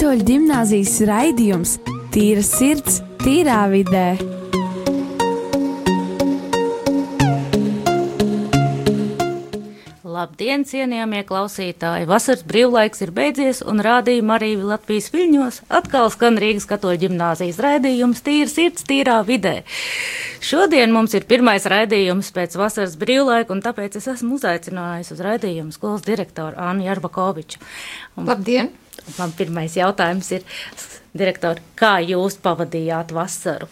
Katoļu gimnāzijas raidījums Tīra sirds, tīrā vidē. Labdien, cienījamie klausītāji! Vasaras brīvlaiks ir beidzies, un rādījuma arī Latvijas viļņos atkal skan Rīgas katoļu ģimnāzijas raidījums Tīra sirds, tīrā vidē. Šodien mums ir pirmais raidījums pēc vasaras brīvlaika, un tāpēc es esmu uzaicinājusi uz raidījumu skolas direktoru Annu Jarbakoviču. Un, Labdien! Man pirmais jautājums ir, direktori, kā jūs pavadījāt vasaru?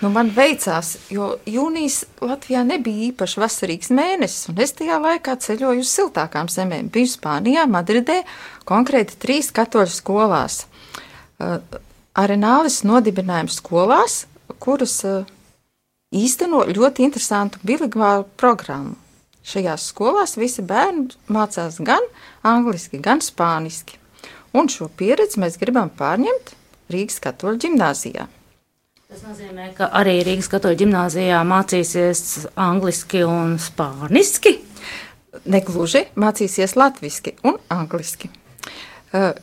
Nu, man veicās, jo jūnijas Latvijā nebija īpaši vasarīgs mēnesis, un es tajā laikā ceļoju uz siltākām zemēm. Biju Spānijā, Madridē, konkrēti trīs katoļu skolās. Uh, Arenālis nodibinājums skolās, kuras uh, īsteno ļoti interesantu bilingvālu programmu. Šajās skolās visi bērni mācās gan angliski, gan spāniski. Un šo pieredzi mēs gribam pārņemt Rīgas katoļu ģimnāzijā. Tas nozīmē, ka arī Rīgas katoļu ģimnāzijā mācīsies angliski un spāniski. Negluži mācīsies latviešu un angliski. Uh,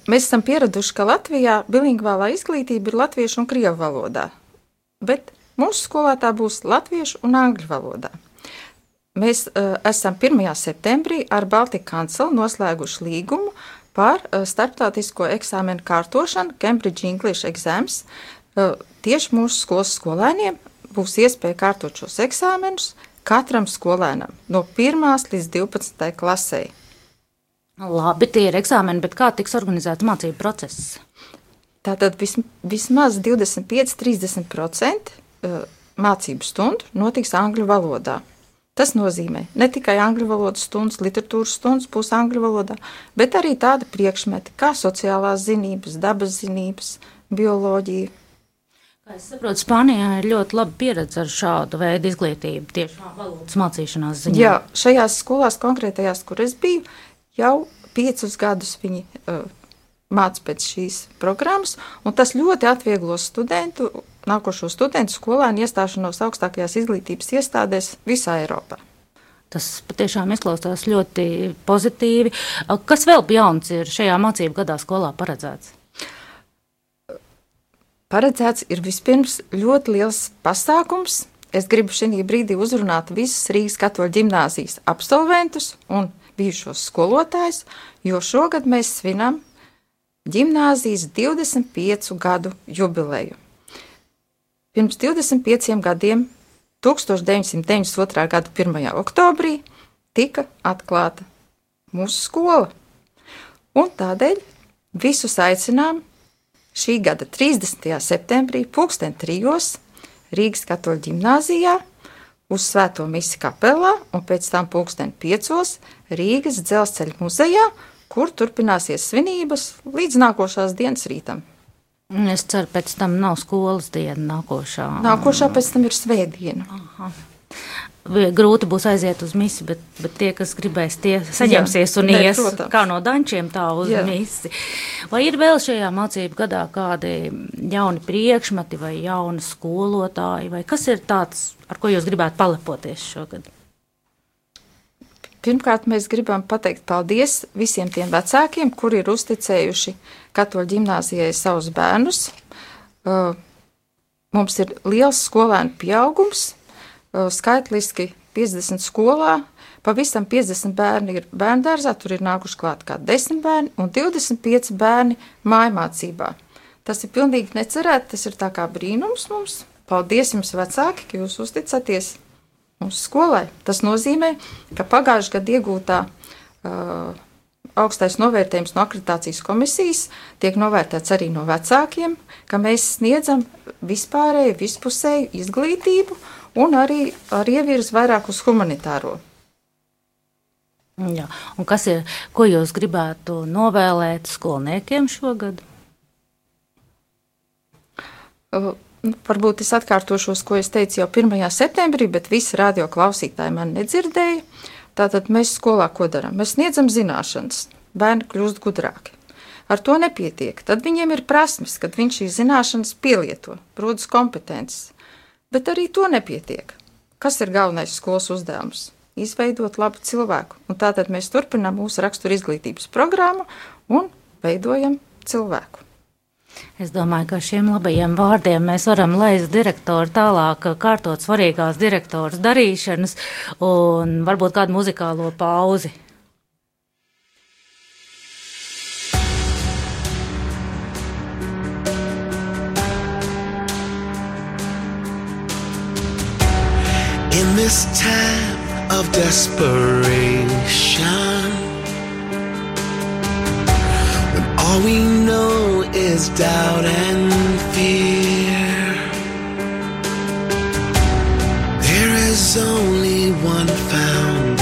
Mēs esam pieraduši, ka Latvijā bilingvālā izglītība ir latviešu un krievu valodā, bet mūsu skolā tā būs latviešu un angļu valodā. Mēs uh, esam 1. septembrī ar Baltiku kancelu noslēguši līgumu par uh, starptautisko eksāmenu kārtošanu Cambridge English Exams. Uh, tieši mūsu skolas skolēniem būs iespēja kārtot šos eksāmenus katram skolēnam no 1. līdz 12. klasē. Labi, tie ir eksāmeni, bet kā tiks organizēts mācību process? Tātad vis, vismaz 25-30% uh, mācību stundu notiks angļu valodā. Tas nozīmē ne tikai angļu valodas stundas, literatūras stundas būs angļu valodā, bet arī tādi priekšmeti kā sociālās zinības, dabas zinības, bioloģija. Kā es saprotu, Spānijā ir ļoti laba pieredze ar šādu veidu izglītību, tieši valodas mācīšanās ziņā. Jā, šajās skolās konkrētajās, kur es biju, jau piecus gadus viņi uh, māca pēc šīs programmas, un tas ļoti atvieglos studentu, nākošo studentu skolēnu iestāšanos augstākajās izglītības iestādēs visā Eiropā. Tas patiešām izklausās ļoti pozitīvi. Kas vēl jauns ir šajā mācību gadā skolā paredzēts? Paredzēts ir vispirms ļoti liels pasākums. Es gribu šī brīdī uzrunāt visus Rīgas katoļu ģimnāzijas absolventus un bijušos skolotājus, jo šogad mēs svinam ģimnāzijas 25 gadu jubileju. Pirms 25 gadiem, 1992. gada 1. oktobrī, tika atklāta mūsu skola. Un tādēļ visus aicinām šī gada 30. septembrī, pulksten trijos, Rīgas katoļu ģimnāzijā uz Svēto misiju kapelā un pēc tam pulksten piecos Rīgas dzelzceļa muzejā, kur turpināsies svinības līdz nākošās dienas rītam. Es ceru, pēc tam nav skolas diena nākošā. Nākošā pēc tam ir svētdiena. Aha. Grūti būs aiziet uz misiju, bet, bet tie, kas gribēs, tie saņemsies Jā, un ies protams. kā no dančiem tā uz Jā. misiju. Vai ir vēl šajā mācību gadā kādi jauni priekšmeti vai jauni skolotāji, vai kas ir tāds, ar ko jūs gribētu palepoties šogad? Pirmkārt, mēs gribam pateikt paldies visiem tiem vecākiem, kuri ir uzticējuši katoļu ģimnāzijai savus bērnus. Uh, Mums ir liels skolēnu pieaugums, uh, skaitliski 50 skolā. Pavisam 50 bērni ir bērngārzā, tur ir nākuši klāt kā 10 bērni un 25 bērni mājmācībā. Tas ir pilnīgi necerēti, tas ir tā kā brīnums mums. Paldies jums, vecāki, ka jūs uzticaties mūsu skolai. Tas nozīmē, ka pagājušajā gadā iegūtā uh, augstais novērtējums no akreditācijas komisijas tiek novērtēts arī no vecākiem, ka mēs sniedzam vispārēju, vispusēju izglītību un arī ar ievirzi vairāk uz humanitāro. Jā. Un kas ir, ko jūs gribētu novēlēt skolniekiem šogad? Uh, Varbūt es atkārtošos, ko es teicu jau 1. septembrī, bet visi radio klausītāji man nedzirdēja. Tātad mēs skolā ko darām? Mēs sniedzam zināšanas, bērni kļūst gudrāki. Ar to nepietiek. Tad viņiem ir prasmes, kad viņš šīs zināšanas pielieto, rodas kompetences. Bet arī to nepietiek. Kas ir galvenais skolas uzdevums? Izveidot labu cilvēku. Un tātad mēs turpinām mūsu rakstura izglītības programmu un veidojam cilvēku. Es domāju, ka šiem labajiem vārdiem mēs varam laist direktoru tālāk, kārtot svarīgās direktoras darīšanas un varbūt kādu muzikālo pauzi. In this time of desperation, all we know is doubt and fear, there is only one foundation.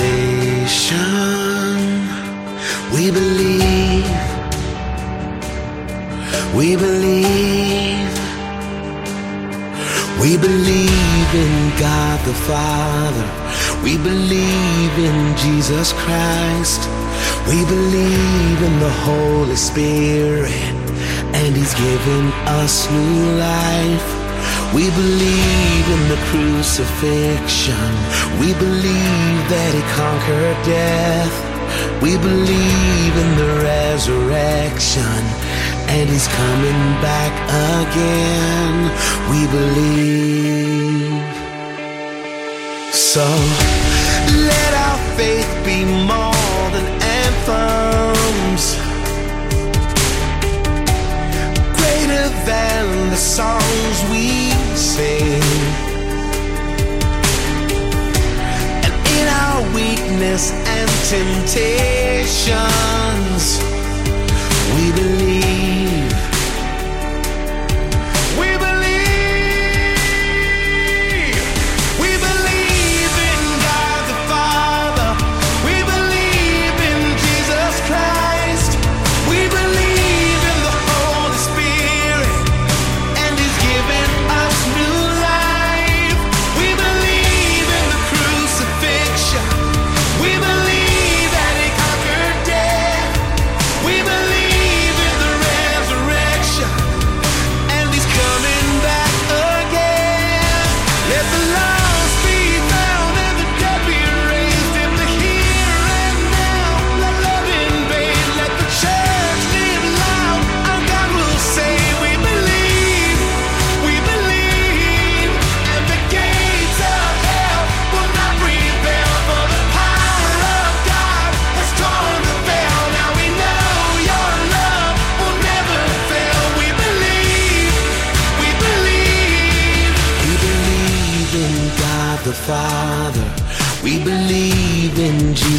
We believe, we believe. We believe in God the Father. We believe in Jesus Christ. We believe in the Holy Spirit. And He's given us new life. We believe in the crucifixion. We believe that He conquered death. We believe in the resurrection and he's coming back again. We believe. So let our faith be more than anthems, greater than the songs we sing. And in our weakness and temptations,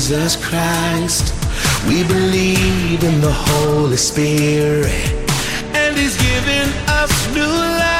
Jesus Christ. We believe in the Holy Spirit. And He's given us new life.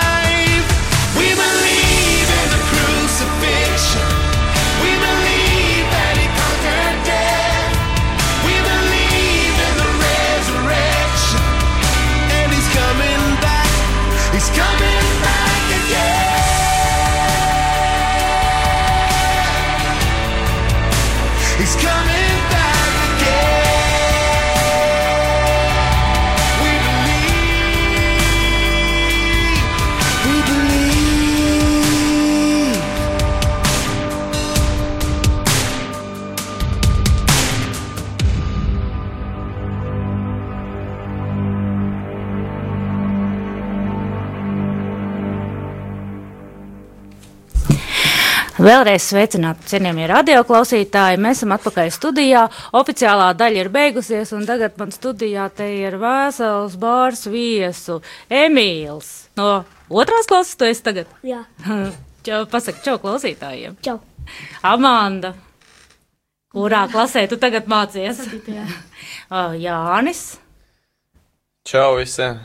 Vēlreiz sveicināti, cienījamie radioklausītāji. Mēs esam atpakaļ studijā. Oficiālā daļa ir beigusies, un tagad man studijā te ir vesels bārs viesu Emīls. No otrās klases tu esi tagad? Jā, Čau, pasaka, čau klausītājiem. čau. Amanda, kurā klasē tu tagad mācies? Ā, Jānis, Čau visiem!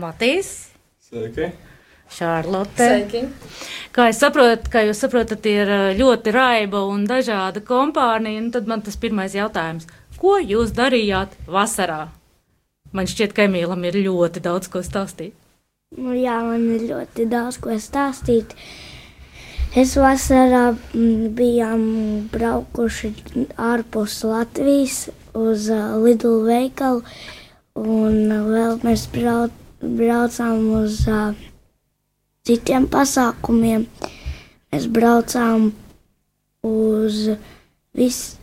Matīs, Sveiki! Šarlote. Sveiki! Kā es saprotu, kā jūs saprotat, ir ā, ļoti raiba un dažāda kompānija, un tad man tas pirmais jautājums. Ko jūs darījāt vasarā? Man šķiet, ka Emīlam ir ļoti daudz ko stāstīt. Nu, jā, man ir ļoti daudz ko stāstīt. Es vasarā mm, bijām braukuši ārpus Latvijas uz uh, Lidl veikalu, un uh, vēl mēs brauc, braucām uz uh, citiem pasākumiem. Mēs braucām uz visu.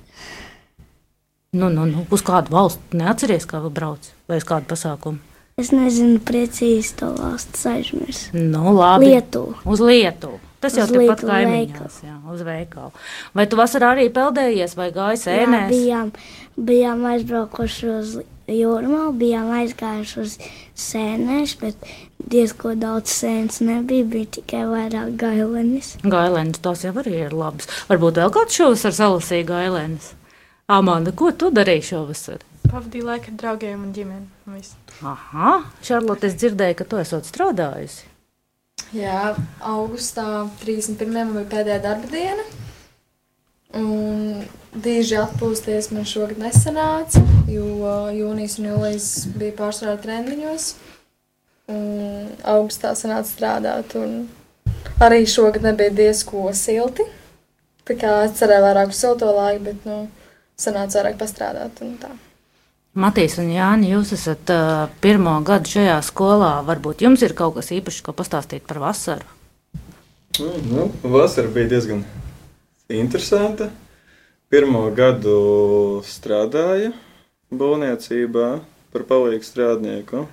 Nu, nu, nu, uz kādu valstu neatceries, kā brauc vai uz kādu pasākumu? Es nezinu precīzi to valsts aizmirst. Nu, labi. Lietuva. Uz Lietuvu. Tas jau Uz tepat Lietuvu kaimiņos, jā, uz veikalu. Vai tu vasarā arī peldējies vai gāji Jā, sēnēs? bijām, bijām aizbraukuši uz jūrmā, bijām aizgājuši uz sēnēs, bet diezko daudz sēnes nebija, bija tikai vairāk gailenis. Gailēnas tās jau arī ir labas. Varbūt vēl kāds šovasar salasīja gailēnas. Amanda, ko tu darīji šovasar? Pavadīju laiku ar draugiem un ģimeni. un visu. Aha, Šarlote, es dzirdēju, ka tu esot strādājusi. Jā, augustā 31. man bija pēdējā darba diena. Un diži atpūsties man šogad nesanāca, jo jūnijas un jūlijas bija pārsvarā treniņos. Un augustā sanāca strādāt, un arī šogad nebija diezko silti. Tā kā es cerēju vairāk uz silto laiku, bet, nu, sanāca vairāk pastrādāt un tā. Matīs un Jāni, jūs esat uh, pirmo gadu šajā skolā. Varbūt jums ir kaut kas īpašs, ko pastāstīt par vasaru. Nu, nu, vasara bija diezgan interesanta. Pirmo gadu strādāja būvniecībā par palīgu strādnieku.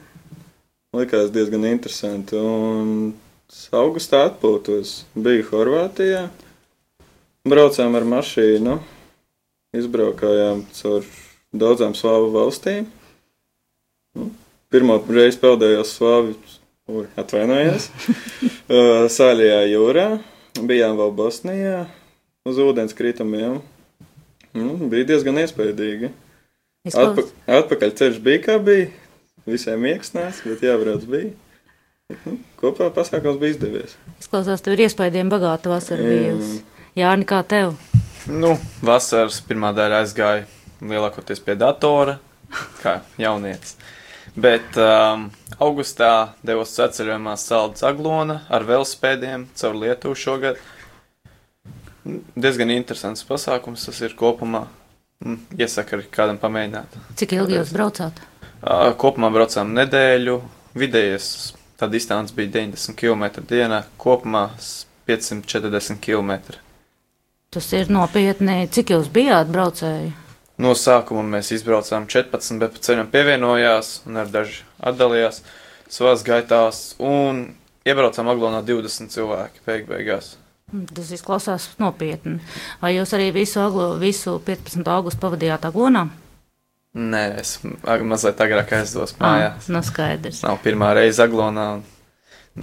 Likās diezgan interesanti. Un augustā atpūtos. Biju Horvātijā. Braucām ar mašīnu. Izbraukājām caur daudzām slāvu valstīm. Nu, Pirmā reize peldējos slāvi, atvainojos, uh, Sāļajā jūrā. Bijām vēl Bosnijā uz ūdens kritumiem. Nu, bija diezgan iespaidīgi. Atpa atpakaļ ceļš bija kā bija. Visiem mieksnēs, bet jābrauc bija. Nu, kopā pasākums bija izdevies. Izklausās, tev ir iespējams bagāta vasara Jā. bijusi. Jāni, kā tev? Nu, vasaras pirmā daļa aizgāja lielākoties pie datora, kā jaunietis. Bet um, augustā devos ceļojumā Saldus Aglona ar velospēdiem caur Lietuvu šogad. Diezgan interesants pasākums tas ir kopumā. Mm, Iesaku arī kādam pamēģināt. Cik ilgi jūs braucāt? Uh, kopumā braucām nedēļu, vidējais tā distance bija 90 km dienā, kopumā s- 540 km. Tas ir nopietni. Cik jūs bijāt braucēji? No sākuma mēs izbraucām 14, bet pa ceļam pievienojās un ar daži atdalījās savās gaitās un iebraucām Aglonā 20 cilvēki beig beigās. Mm, Tas izklausās nopietni. Vai jūs arī visu, aglo, visu 15. augustu pavadījāt Aglonā? Nē, es mazliet agrāk aizdos mājās. Nu, skaidrs. Nav pirmā reize Aglonā un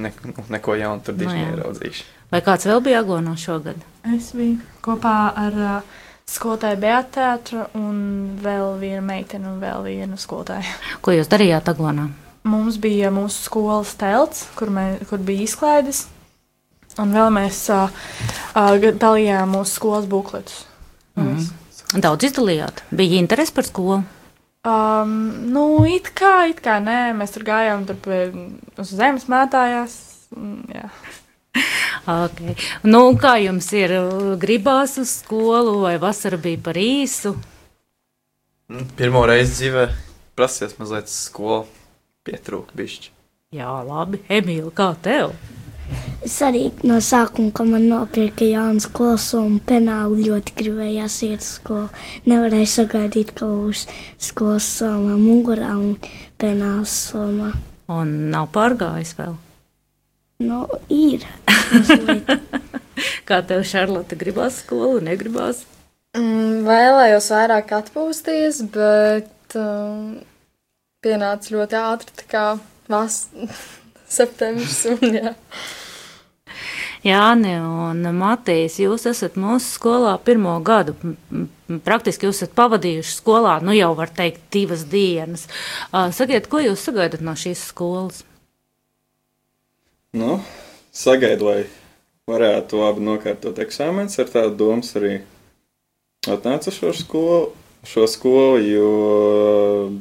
ne, nu, neko jaunu tur Nu, diži jā. ieraudzīšu. Vai kāds vēl bija Aglonā šogad? Es biju kopā ar uh, skolotāju Beatrātu un vēl vienu meiteni un vēl vienu skolotāju. Ko jūs darījāt Aglonā? Mums bija mūsu skolas telts, kur, mē, kur bija izklaides. Un vēl mēs uh, uh, dalījām mūsu skolas bukletus. Mhm. Daudz izdalījāt. Bija interesi par skolu. Um, nu, it kā, it kā nē, mēs tur gājām, tur uz zemes mētājās. Jā. Okay. Nu, kā jums ir? Gribās uz skolu vai vasara bija par īsu? Nu, Pirmo reizi dzīvē prasies mazliet skolu pietrūkt bišķi. Jā, labi. Emīl, kā tev? Es arī no sākuma, kad man nopirka jaunas klases un penāli, ļoti gribējās iet uz skolu. Nevarēju sagaidīt, ka būs skolas somā, mugurā un penāls somā. Un nav pārgājis vēl. Nu, ir. Kā tev, Šarlote, gribās skolu, negribās? Mm, vēlējos vairāk atpūsties, bet um, pienāca ļoti ātri, tā kā vas septembris. Un, jā. Jāni un Matīs, jūs esat mūsu skolā pirmo gadu. Praktiski jūs esat pavadījuši skolā, nu jau var teikt, divas dienas. Sakiet, ko jūs sagaidat no šīs skolas? Nu, sagaidu, lai varētu labi nokārtot eksāmenus. Ar tādu domu arī atnācu šo skolu, šo skolu, jo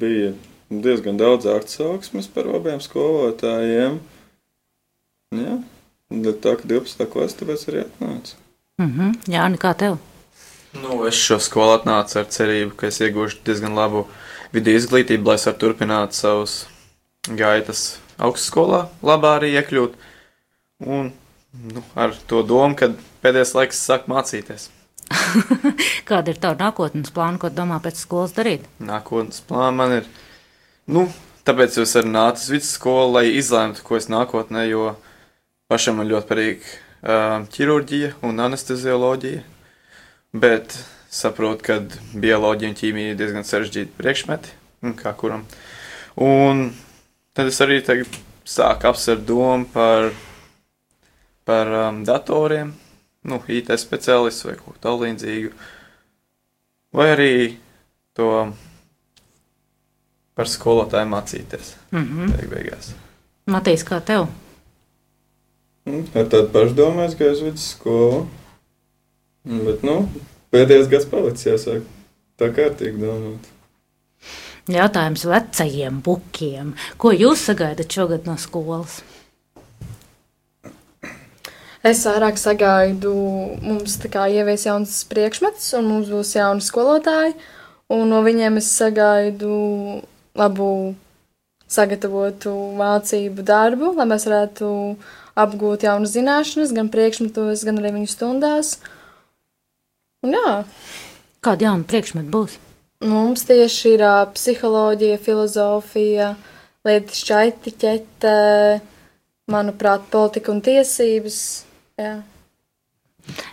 bija diezgan daudz atsauksmes par abiem skolotājiem. Jā, bet tā kā 12. klase, tāpēc arī atnāca. Mhm. Jāni, kā tev? Nu, es šo skolu atnācu ar cerību, ka es iegūšu diezgan labu vidu izglītību, lai es varu turpināt savus gaitas augstskolā, labā arī iekļūt. Un nu, ar to domu, ka pēdējais laiks sāk mācīties. Kāda ir tava nākotnes plāna, ko domā pēc skolas darīt? Nākotnes plāna man ir, nu, tāpēc es arī nācu uz vidusskolu, lai izlēmtu, ko es nākotnē, jo pašam man ļoti patīk uh, ķirurģija un anestezioloģija. Bet saprotu, ka bioloģija un ķīmija ir diezgan sarežģīti priekšmeti, un kā kuram. Un tad es arī sāku apsvērt domu par, par um, datoriem, nu, IT speciālistu vai kaut ko tādu līdzīgu. Vai arī to par skolotāju mācīties. Mm -hmm. Beig beigās. Matīs, kā tev? Ar tādu pašu domāju, ka es vidusskolu. Bet, nu, pēdējais gads palicis, jāsāk tā kārtīgi domāt. Jautājums vecajiem bukiem. Ko jūs sagaidat šogad no skolas? Es vairāk sagaidu, mums tā kā ievies jauns priekšmets, un mums būs jauni skolotāji. Un no viņiem es sagaidu labu sagatavotu mācību darbu, lai mēs varētu apgūt jaunas zināšanas, gan priekšmetos, gan arī viņu stundās. Un jā, Kāda jauna priekšmeta būs? mums tieši ir ā, psiholoģija, filozofija, lietišķa etiķete, manuprāt, politika un tiesības. Jā.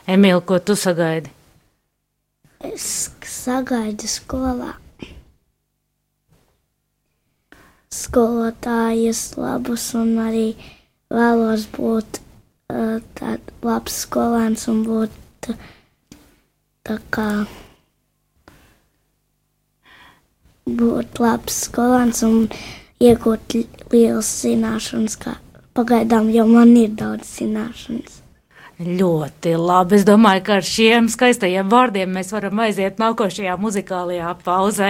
Emīl, ko tu sagaidi? Es sagaidu skolā. Skolotājus labus un arī vēlos būt uh, tāds labs skolēns un būt uh, tā kā būt labs skolēns un iegūt li- lielas zināšanas, kā pagaidām jau man ir daudz zināšanas. Ļoti labi. Es domāju, ka ar šiem skaistajiem vārdiem mēs varam aiziet nākošajā muzikālajā pauzē.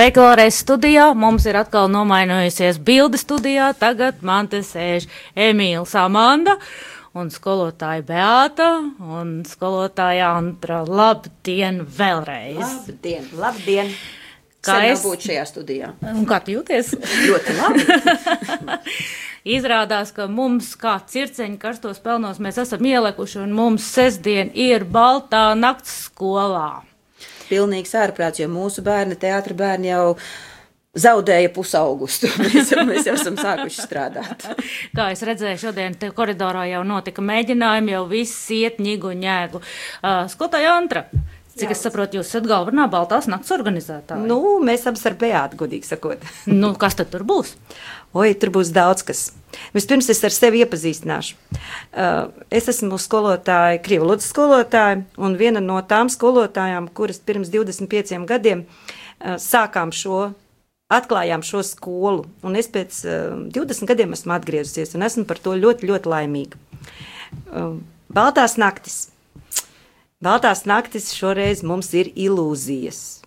Sveika, Lorēs studijā. Mums ir atkal nomainījusies bilde studijā. Tagad man te sēž Emīls Amanda un skolotāja Beāta un skolotāja Antra. Labdien vēlreiz! Labdien, labdien! Kā Sen es- būt šajā studijā? Un kā tu jūties? Ļoti labi. Izrādās, ka mums, kā circeņi karstos pelnos, mēs esam ielikuši, un mums sestdien ir baltā nakts skolā. Pilnīgs ārprāts, jo mūsu bērni, teātra bērni jau zaudēja pusaugustu. Mēs, jau- mēs jau esam sākuši strādāt. Kā es redzēju, šodien te koridorā jau notika mēģinājumi, jau viss iet ņigu un ņēgu. Uh, Skolotāja Antra, cik es saprotu, jūs esat galvenā Baltās nakts organizētāja. Nu, mēs abas ar Beātu, godīgi sakot. Nu, kas tad tur būs? Oi, tur būs daudz kas. Vispirms es ar sevi iepazīstināšu. Uh, Es esmu skolotāja, krievu valodas skolotāja, un viena no tām skolotājām, kuras pirms 25 gadiem uh, sākām šo, atklājām šo skolu. Un es pēc uh, 20 gadiem esmu atgriezusies, un esmu par to ļoti, ļoti laimīga. Uh, Baltās naktis. Baltās naktis šoreiz mums ir ilūzijas.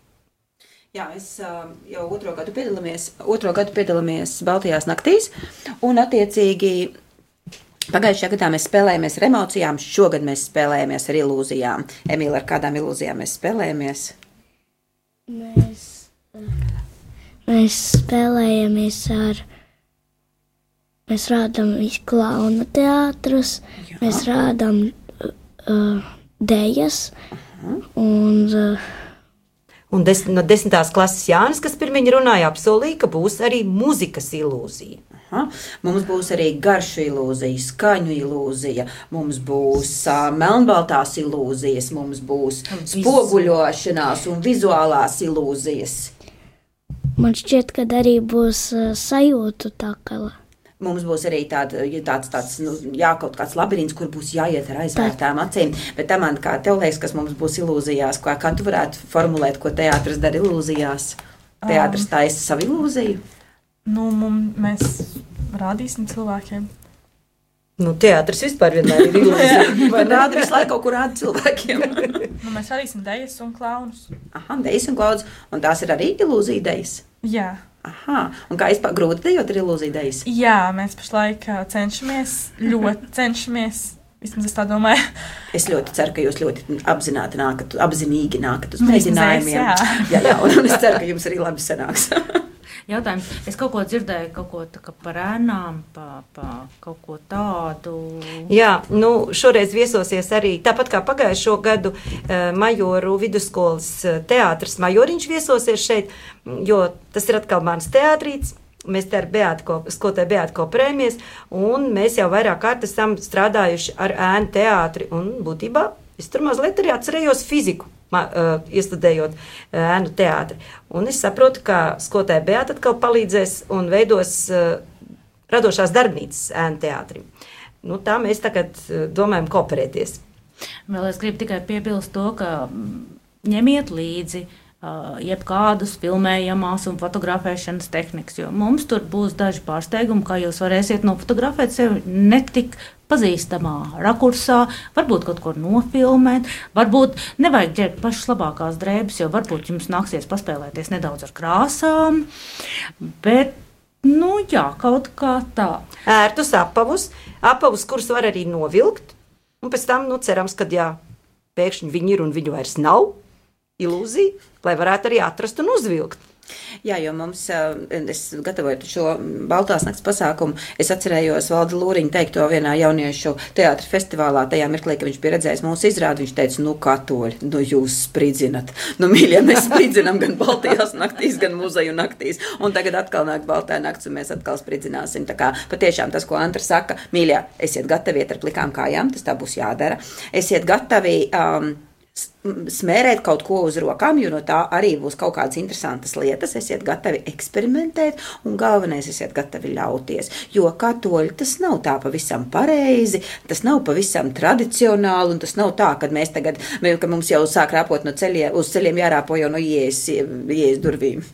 Jā, es uh, jau otro gadu piedalāmies, otro gadu piedalāmies Baltijās naktīs, un attiecīgi pagājušajā gadā mēs spēlējāmies ar emocijām, šogad mēs spēlējamies ar ilūzijām. Emīlija, ar kādām ilūzijām mēs spēlējamies? Mēs, mēs spēlējamies ar. Mēs rādām klauna teātrus, Jā. mēs rādām uh, dēļas. Un, uh, Un des, no desmitās klases Jānis, kas pirmie runāja, apsolīja, ka būs arī mūzikas ilūzija. Aha. Mums būs arī garšu ilūzija, skaņu ilūzija, mums būs uh, melnbaltās ilūzijas, mums būs spoguļošanās un vizuālās ilūzijas. man šķiet, ka arī būs uh, sajūtu tā kā. Mums būs arī tāda, tāds, tāds nu, jā, kaut kāds labirints, kur būs jāiet ar aizvērtām acīm. Bet tam, man, kā tev liekas, kas mums būs ilūzijās, kā, kā tu varētu formulēt, ko teātris dara ilūzijās? Teātris taisa savu ilūziju. Nu, mum, mēs rādīsim cilvēkiem. Nu, teātris vispār vienmēr ir ilūzija. Vai rāda visu laiku kaut kur rāda cilvēkiem? Nu, mēs rādīsim dēļas un klaunus. Aha, dejas un klauds. Un tās ir arī ilūzija dejas. Jā. Aha, un kā vispār grūti dejot ar ilūziju dejas? Jā, mēs pašlaik cenšamies, ļoti cenšamies. Vismaz es tā domāju. Es ļoti ceru, ka jūs ļoti apzināti nākat, apzinīgi nākat uz mēģinājumiem. jā. jā, jā, un, un es ceru, ka jums arī labi sanāks. Jautājums. Es kaut ko dzirdēju, kaut ko par ēnām, pa, pa kaut ko tādu. Jā, nu, šoreiz viesosies arī tāpat kā pagājušo gadu eh, Majoru vidusskolas eh, teātris. Majoriņš viesosies šeit, jo tas ir atkal mans teātrīts. Mēs te ar skolotāju Beātu kooperējamies, un mēs jau vairāk kārt esam strādājuši ar ēnu teātri. Un būtībā es tur mazliet arī atcerējos fiziku. Uh, iestudējot uh, ēnu teātri. Un es saprotu, ka skolotāja Beata atkal palīdzēs un veidos uh, radošās darbnīcas ēnu teātrim. Nu, tā mēs tagad domājam kooperēties. Vēl es gribu tikai piebilst to, ka mm, ņemiet līdzi uh, jebkādus filmējamās un fotografēšanas tehnikas, mums tur būs daži pārsteigumi, kā jūs varēsiet nofotografēt sevi netik pazīstamā rakursā, varbūt kaut ko nofilmēt, varbūt nevajag ģērbt pašas labākās drēbes, jo varbūt jums nāksies paspēlēties nedaudz ar krāsām, bet, nu jā, kaut kā tā. Ērtus apavus, apavus, kurus var arī novilkt, un pēc tam, nu, cerams, ka jā, pēkšņi viņi ir un viņu vairs nav. Ilūzija, lai varētu arī atrast un uzvilkt. Jā, jo mums, es gatavoju šo Baltās nakts pasākumu, es atcerējos Valda Lūriņa teikto vienā jauniešu teātra festivālā, tajā mirklī, kad viņš bija redzējis mūsu izrādi, viņš teica, nu, katoļi, nu, jūs spridzinat. Nu, mīļie, mēs spridzinam gan Baltijās naktīs, gan muzeju naktīs, un tagad atkal nāk Baltā nakts, un mēs atkal spridzināsim. Tā kā patiešām tas, ko Antra saka, mīļie, esiet gatavi iet ar plikām kājām, tas tā būs jādara. Esiet gatavi. Um, smērēt kaut ko uz rokām, jo no tā arī būs kaut kādas interesantas lietas. Esiet gatavi eksperimentēt, un galvenais, esiet gatavi ļauties. Jo katoļi tas nav tā pavisam pareizi, tas nav pavisam tradicionāli, un tas nav tā, ka mēs tagad, ka mums jau sāk rāpot no ceļiem, uz ceļiem jārāpo jau no ieejas, ieejas durvīm.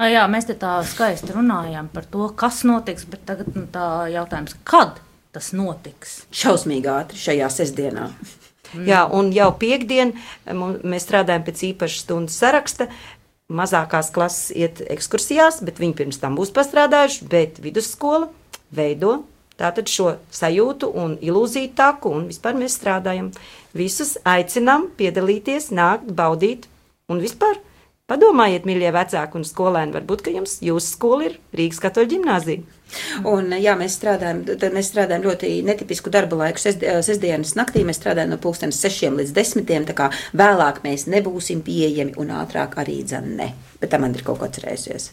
Ā, Jā, mēs te tā skaisti runājām par to, kas notiks, bet tagad nu, tā jautājums, kad tas notiks? Šausmīgi ātri šajā sestdienā. Jā, un jau piekdien mums- mēs strādājam pēc īpaša stundu saraksta. mazākās klases iet ekskursijās, bet viņi pirms tam būs pastrādājuši, bet vidusskola veido tātad šo sajūtu un ilūziju taku, un vispār mēs strādājam. Visus aicinām piedalīties, nākt, baudīt, un vispār padomājiet, mīļie vecāki un skolēni, varbūt, ka jums jūsu skola ir Rīgas katoļu ģimnāzija. Un, jā, mēs strādājam, mēs strādājam ļoti netipisku darba laiku. Sest, sestdienas naktī mēs strādājam no pulkstenes 6 līdz 10. Tā kā vēlāk mēs nebūsim pieejami un ātrāk arī dzan ne. Bet tam man ir kaut ko atcerējusies.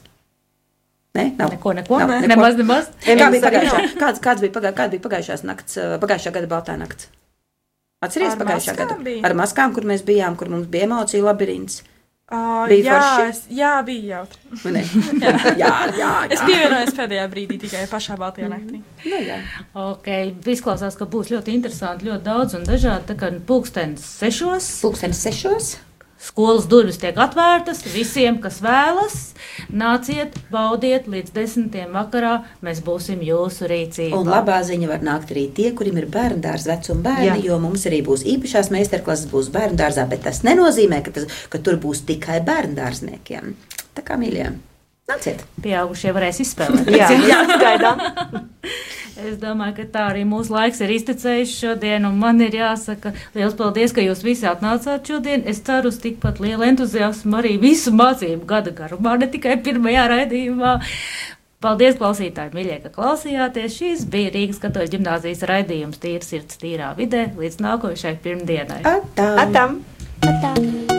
Ne? Nav. Neko, neko. Nav, Nemaz, nemaz. Kā bija pagājušā, kāds, kāds bija pagā, kāda bija pagājušās nakts, ā, pagājušā gada baltā nakts? Atceries Ar pagājušā gada? bija? Ar maskām, kur mēs bijām, kur mums bija emociju labirints. Uh, Bija jā, forši? es, jā, bija jautri. Vai ne? jā, jā, jā. Es pievienojos pēdējā brīdī tikai pašā Baltijā naktī. Nu, jā. Ok, izklausās, ka būs ļoti interesanti, ļoti daudz un dažādi. Tā kā pulkstenis sešos. Pulkstenis sešos. Skolas durvis tiek atvērtas visiem, kas vēlas. Nāciet, baudiet līdz desmitiem vakarā. Mēs būsim jūsu rīcībā. Un labā ziņa var nākt arī tie, kuriem ir bērnu dārza vecuma bērni, Jā. Jo mums arī būs īpašās meistarklases, būs bērnu dārzā, bet tas nenozīmē, ka, tas, ka tur būs tikai bērnu dārzniekiem. Tā kā mīļie, nāciet! Pieaugušie varēs izspēlēt. Jā, jā, gaidām. Es domāju, ka tā arī mūsu laiks ir iztecējis šodien, un man ir jāsaka liels paldies, ka jūs visi atnācāt šodien. Es ceru uz tikpat lielu entuziasmu arī visu mācību gada garumā, ne tikai pirmajā raidījumā. Paldies, klausītāji, mīļie, ka klausījāties. Šīs bija Rīgas katoļu ģimnāzijas raidījums Tīra sirds, tīrā vidē. Līdz nākošai pirmdienai. Atam! Atam. Atam.